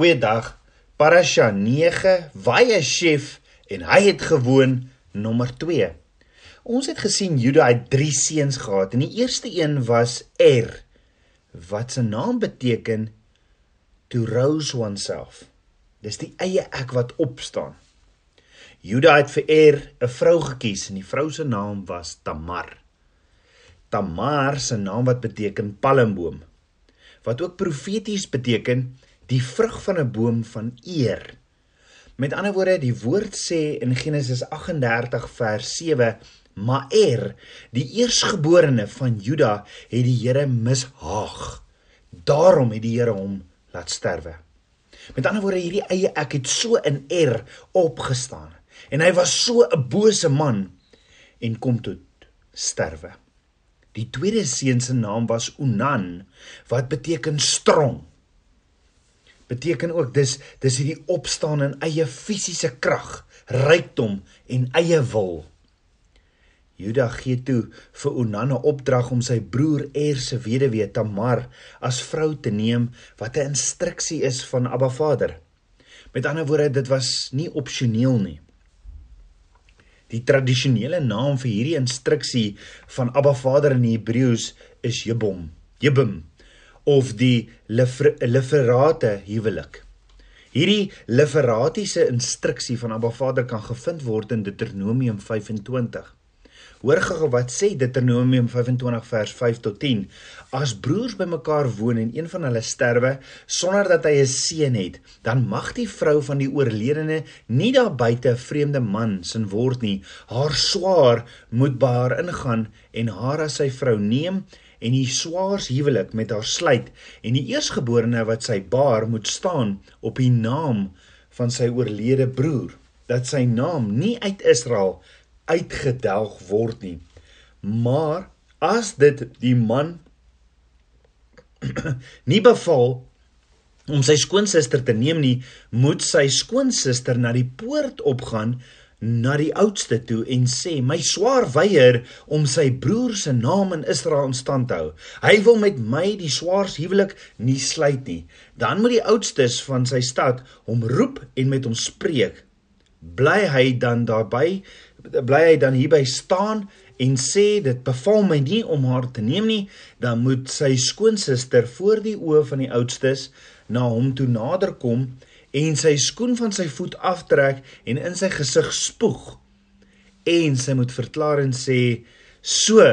Goeiedag. Parasha 9, Vayeshev en hy het gewoon nommer 2. Ons het gesien Juda het 3 seuns gehad en die eerste een was Er wat se naam beteken to rouse oneself. Dis die eie ek wat opstaan. Juda het vir Er 'n vrou gekies en die vrou se naam was Tamar. Tamar se naam wat beteken palmboom wat ook profeties beteken die vrug van 'n boom van eer. Met ander woorde, die woord sê in Genesis 38 vers 7, maar Er, die eersgeborene van Juda, het die Here mishaag. Daarom het die Here hom laat sterwe. Met ander woorde, hierdie eie ek het so in Er opgestaan en hy was so 'n bose man en kom tot sterwe. Die tweede seun se naam was Onan wat beteken strong beteken ook dis dis hierdie opstaan in eie fisiese krag, rykdom en eie wil. Juda gee toe vir Onan 'n opdrag om sy broer Er se weduwee Tamar as vrou te neem wat 'n instruksie is van Abba Vader. Met ander woorde, dit was nie opsioneel nie. Die tradisionele naam vir hierdie instruksie van Abba Vader in Hebreëus is Jebom. Jebim of die leferate huwelik. Hierdie leferatiese instruksie van Abba Vader kan gevind word in Deuteronomium 25. Hoor gou wat sê Deuteronomium 25 vers 5 tot 10. As broers bymekaar woon en een van hulle sterwe sonder dat hy 'n seun het, dan mag die vrou van die oorledene nie daar buite 'n vreemde man sin word nie. Haar swaar moet by haar ingaan en haar as sy vrou neem en die swaars huwelik met haar sluit en die eersgeborene wat sy baar moet staan op die naam van sy oorlede broer dat sy naam nie uit Israel uitgedelg word nie. Maar as dit die man nie beval om sy skoonsister te neem nie moet sy skoonsister na die poort opgaan na die oudste toe en sê my swaar weier om sy broer se naam in Israel in stand te hou. Hy wil met my die swaars huwelik nie sluit nie. Dan moet die oudstes van sy stad hom roep en met hom spreek. Bly hy dan daarby bly hy dan hierby staan en sê dit beval my nie om haar te neem nie, dan moet sy skoonsister voor die oë van die oudstes na hom toe naderkom en sy skoen van sy voet aftrek en in sy gesig spoeg en sy moet verklaar en sê so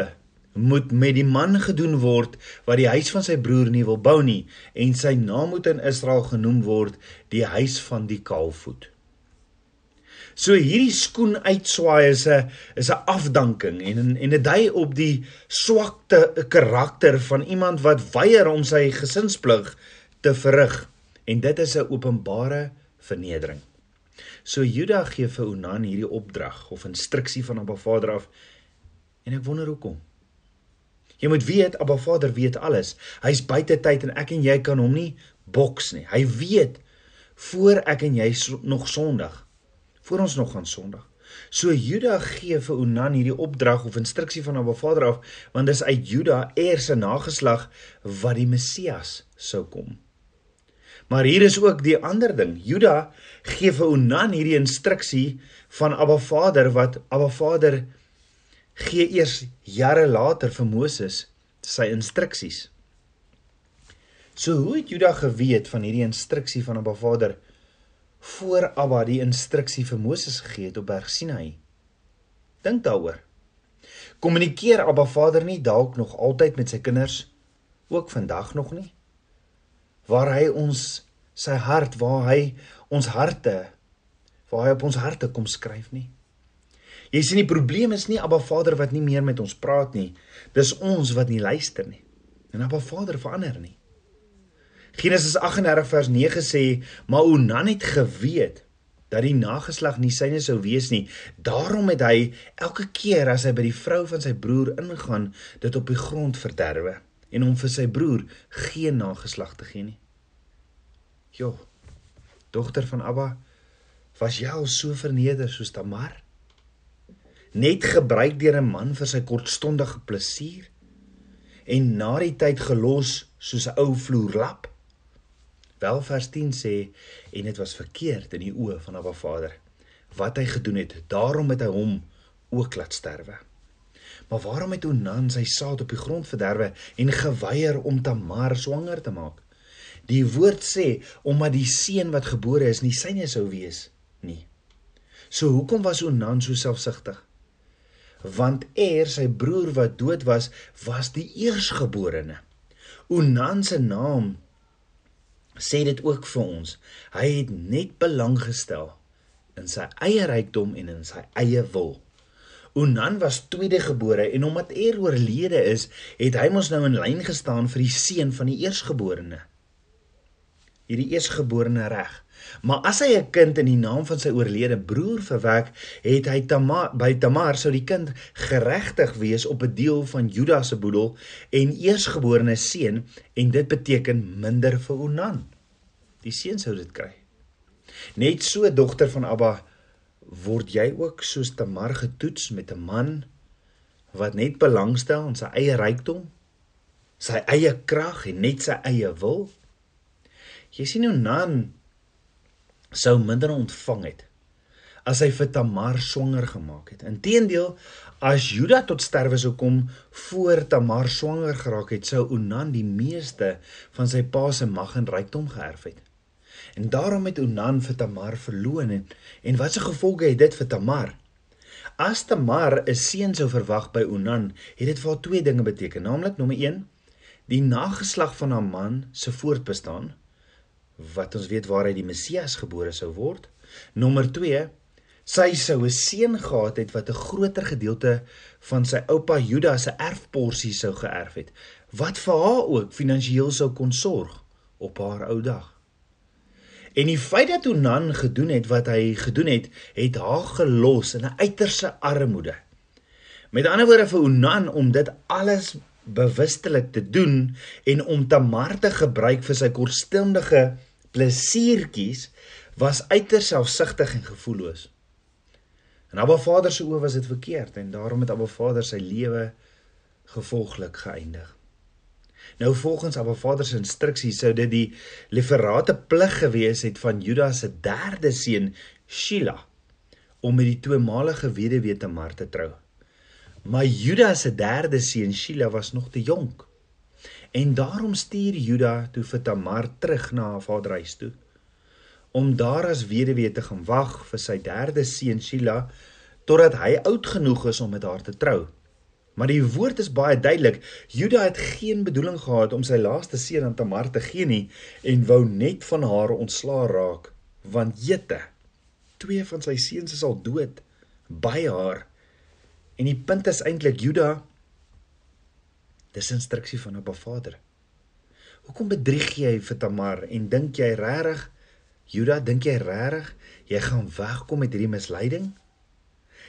moet met die man gedoen word wat die huis van sy broer nie wil bou nie en sy naam moet in Israel genoem word die huis van die kaalvoet. So hierdie skoen uitswaai is 'n is 'n afdanking en en dit dui op die swakte karakter van iemand wat weier om sy gesinsplig te verrig en dit is 'n openbare vernedering. So Juda gee vir Onan hierdie opdrag of instruksie van Abba Vader af en ek wonder hoekom. Jy moet weet Abba Vader weet alles. Hy's buite tyd en ek en jy kan hom nie boks nie. Hy weet voor ek en jy nog Sondag voor ons nog gaan Sondag. So Juda gee vir Onan hierdie opdrag of instruksie van Abba Vader af want dis uit Juda eers 'n nageslag wat die Messias sou kom. Maar hier is ook die ander ding. Juda gee vir Onan hierdie instruksie van Abba Vader wat Abba Vader gee eers jare later vir Moses sy instruksies. So hoe het Juda geweet van hierdie instruksie van Abba Vader voor Abba die instruksie vir Moses gegee het op Berg Sinai? Dink daaroor. Kommunikeer Abba Vader nie dalk nog altyd met sy kinders ook vandag nog nie? Waar hy ons sy hart waar hy ons harte waar hy op ons harte kom skryf nie. Jy sien die probleem is nie Abba Vader wat nie meer met ons praat nie. Dis ons wat nie luister nie. En Abba Vader verander nie. Genesis 38 vers 9 sê: "Maar Onan het geweet dat die nageslag nie syne sou wees nie. Daarom het hy elke keer as hy by die vrou van sy broer ingaan, dit op die grond verderwe." En om vir sy broer geen nageslag te gee nie. Jo. Dogter van Abba, was jy al so verneder soos Tamar? Net gebruik deur 'n man vir sy kortstondige plesier en na die tyd gelos soos 'n ou vloerlap? Wel vers 10 sê en dit was verkeerd in die oë van Abba Vader wat hy gedoen het. Daarom het hy hom ook laat sterwe. Maar waarom het Onan sy saad op die grond verderwe en geweier om Tamar swanger te maak? Die woord sê omdat die seun wat gebore is nie syne sou wees nie. So hoekom was Onan so selfsugtig? Want Er, sy broer wat dood was, was die eersgeborene. Onan se naam sê dit ook vir ons. Hy het net belang gestel in sy eie rykdom en in sy eie wil. Onan was tweede gebore en omdat Er oorlede is, het hy mos nou in lyn gestaan vir die seun van die eersgeborene. Hierdie eersgeborene reg. Maar as hy 'n kind in die naam van sy oorlede broer verwek, het hy Tamar by Tamar sou die kind geregtig wees op 'n deel van Juda se boedel en eersgeborene seun en dit beteken minder vir Onan. Die seun sou dit kry. Net so dogter van Abba word jy ook soos Tamar getoets met 'n man wat net belangstel in sy eie rykdom, sy eie krag en net sy eie wil. Jy sien hoe Nan sou minder ontvang het as hy vir Tamar swanger gemaak het. Inteendeel, as Juda tot sterwe sou kom voor Tamar swanger geraak het, sou Onan die meeste van sy pa se mag en rykdom geërf het. En daarom het Onan vir Tamar verloon en, en wat se gevolge het dit vir Tamar? As Tamar 'n seun sou verwag by Onan, het dit vir haar twee dinge beteken, naamlik nommer 1, die nageslag van haar man se voortbestaan wat ons weet waar hy die Messias gebore sou word. Nommer 2, sy sou 'n seun gehad het wat 'n groter gedeelte van sy oupa Juda se erfporsie sou geërf het, wat vir haar ook finansiëel sou kon sorg op haar ou dag. En die feit dat Onan gedoen het wat hy gedoen het, het haar gelos in 'n uiterse armoede. Met ander woorde vir Onan om dit alles bewustelik te doen en om Tamar te gebruik vir sy kortstondige plesiertjies was uiters selfsugtig en gevoelloos. En Abba Vader se oë was dit verkeerd en daarom het Abba Vader sy lewe gevolglik geëindig. Nou volgens Abba Vader se instruksies sou dit die leferate plig gewees het van Judas se derde seun Shila om met die tweemalige weduwee Tamar te trou. Maar Judas se derde seun Shila was nog te jonk. En daarom stuur Juda toe vir Tamar terug na haar vaderhuis toe om daar as weduwee te gaan wag vir sy derde seun Shila totdat hy oud genoeg is om met haar te trou. Maar die woord is baie duidelik. Juda het geen bedoeling gehad om sy laaste seun aan Tamar te gee nie en wou net van haar ontslaa raak, want Jete, twee van sy seuns is al dood by haar. En die punt is eintlik Juda dis instruksie van 'n Vader. Hoekom bedrieg jy vir Tamar en dink jy regtig Juda, dink jy regtig jy gaan wegkom met hierdie misleiding?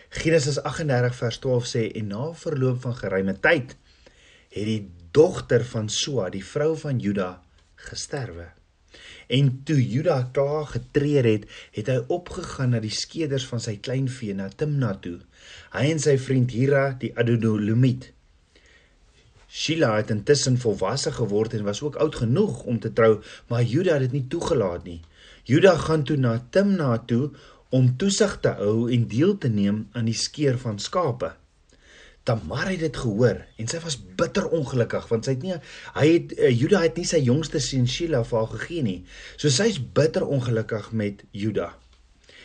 Genesis 38 vers 12 sê en na verloop van geruime tyd het die dogter van Soa, die vrou van Juda, gesterwe. En toe Juda klaar getree het, het hy opgegaan na die skeders van sy kleinvee na Timna toe. Hy en sy vriend Hira, die Adonolumit. Shila het intussen volwasse geword en was ook oud genoeg om te trou, maar Juda het dit nie toegelaat nie. Juda gaan toe na Timna toe om toesig te hou en deel te neem aan die skeer van skape. Tamar het dit gehoor en sy was bitter ongelukkig want sy het nie hy het uh, Juda het nie sy jongste seun Shila vir haar gegee nie. So sy's bitter ongelukkig met Juda.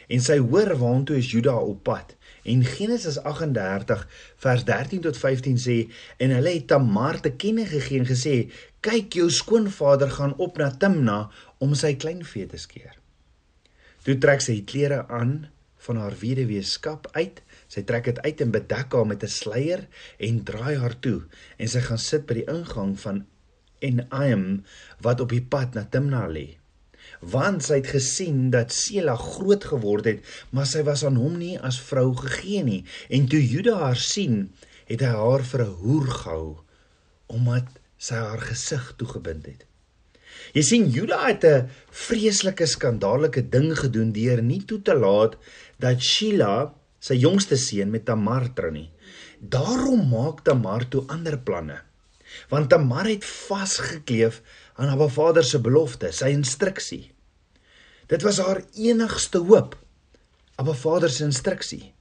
En sy hoor waantoe is Juda op pad. En Genesis 38 vers 13 tot 15 sê en hulle het Tamar te kenne gegee en gesê kyk jou skoonvader gaan op na Timna om sy kleinvee te skeer. Toe trek sy die klere aan van haar weduweeskap uit. Sy trek dit uit en bedek haar met 'n sluier en draai haar toe en sy gaan sit by die ingang van Enaim wat op die pad na Timna lê. Want sy het gesien dat Sela groot geword het, maar sy was aan hom nie as vrou gegee nie. En toe Juda haar sien, het hy haar vir 'n hoer gehou omdat sy haar gesig toegebind het. Jy sien Juda het 'n vreeslike skandaleuke ding gedoen deur nie toe te laat dat Sheila, sy jongste seun met Tamar trou nie. Daarom maak Tamar toe ander planne. Want Tamar het vasgekleef aan Abba Vader se belofte, sy instruksie. Dit was haar enigste hoop. Abba Vader se instruksie.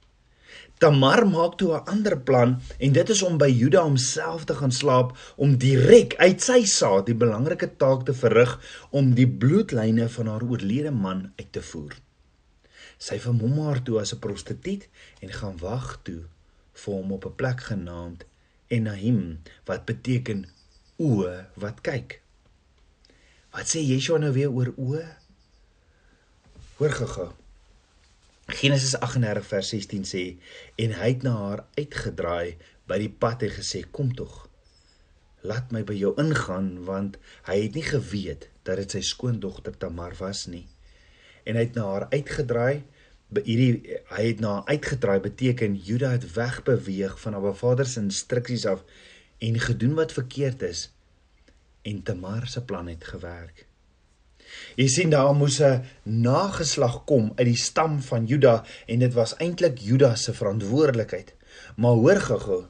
Tamar maak toe 'n ander plan en dit is om by Juda homself te gaan slaap om direk uit sy saad die belangrike taak te verrig om die bloedlyne van haar oorlede man uit te voer. Sy vermom haar toe as 'n prostituut en gaan wag toe vir hom op 'n plek genaamd Enahim wat beteken oë wat kyk. Wat sê Yeshua nou weer oor oë? Hoor gou-gou. Genesis 38 vers 16 sê en hy het na haar uitgedraai by die pad en gesê kom tog laat my by jou ingaan want hy het nie geweet dat dit sy skoondogter Tamar was nie. En hy het na haar uitgedraai by hierdie hy het na haar uitgedraai beteken Juda het wegbeweeg van haar vader se instruksies af en gedoen wat verkeerd is en Tamar se plan het gewerk Jy sien daar moes 'n nageslag kom uit die stam van Juda en dit was eintlik Juda se verantwoordelikheid. Maar hoor gou-gou,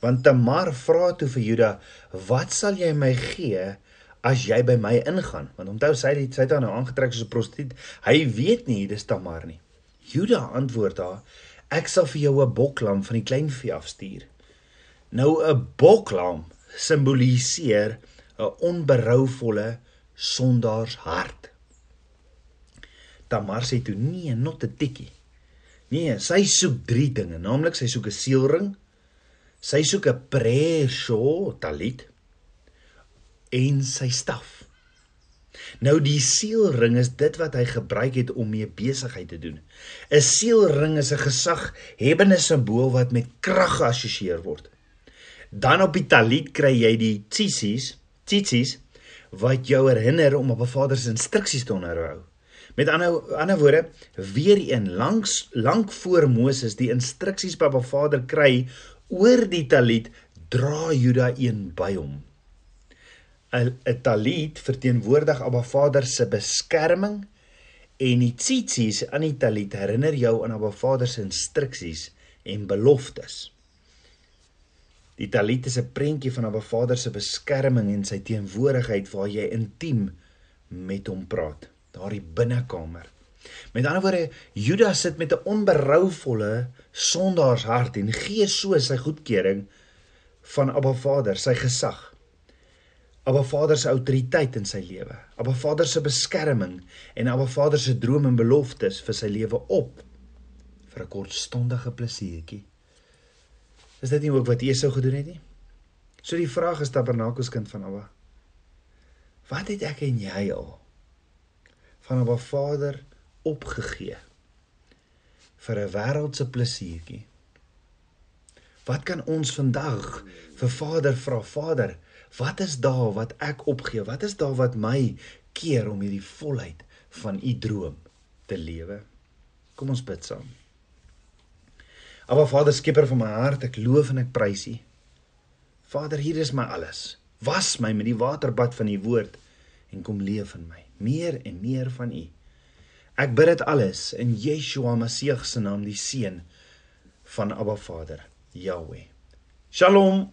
want Tamar vra toe vir Juda, "Wat sal jy my gee as jy by my ingaan?" Want onthou sy het sy het haar nou aangetrek soos 'n prostituut. Hy weet nie dis Tamar nie. Juda antwoord haar, "Ek sal vir jou 'n boklam van die kleinvee afstuur." Nou 'n boklam simboliseer 'n onberouvolle sondaars hart. Tamar sê toe nee, not 'n tikkie. Nee, sy soek drie dinge, naamlik sy soek 'n seelring, sy soek 'n prayer shawl, talit en sy staf. Nou die seelring is dit wat hy gebruik het om mee besigheid te doen. 'n Seelring is 'n gesaghebende simbool wat met krag geassosieer word. Dan op die talit kry jy die tsitsies, tsitsies wat jou herinner om op 'n Vader se instruksies te onderhou. Met ander ander woorde, weer een langs lank voor Moses die instruksies by Abba Vader kry oor die talit, dra Juda een by hom. 'n talit verteenwoordig Abba Vader se beskerming en die tsitsies aan die talit herinner jou aan Abba Vader se instruksies en beloftes. Die talit is 'n prentjie van 'n Vader se beskerming en sy teenwoordigheid waar jy intiem met hom praat, daardie binnekamer. Met ander woorde, Judas sit met 'n onberouvolle sondaarshart en gee so sy goedkeuring van Abba Vader, sy gesag. Abba Vader se autoriteit in sy lewe, Abba Vader se beskerming en Abba Vader se drome en beloftes vir sy lewe op vir 'n kortstondige plesiertjie. Is dit nie ook wat Esau gedoen het nie? So die vraag is Tabernakels kind van Abba. Wat het ek en jy al van Abba Vader opgegee vir 'n wêreldse plesiertjie? Wat kan ons vandag vir Vader vra? Vader, wat is daar wat ek opgee? Wat is daar wat my keer om hierdie volheid van u droom te lewe? Kom ons bid saam. Aba Vader skieper van my hart, ek loof en ek prys U. Vader, hier is my alles. Was my met die waterbad van U woord en kom leef in my. Meer en meer van U. Ek bid dit alles in Yeshua Messie se naam, die seun van Abba Vader, Yahweh. Shalom.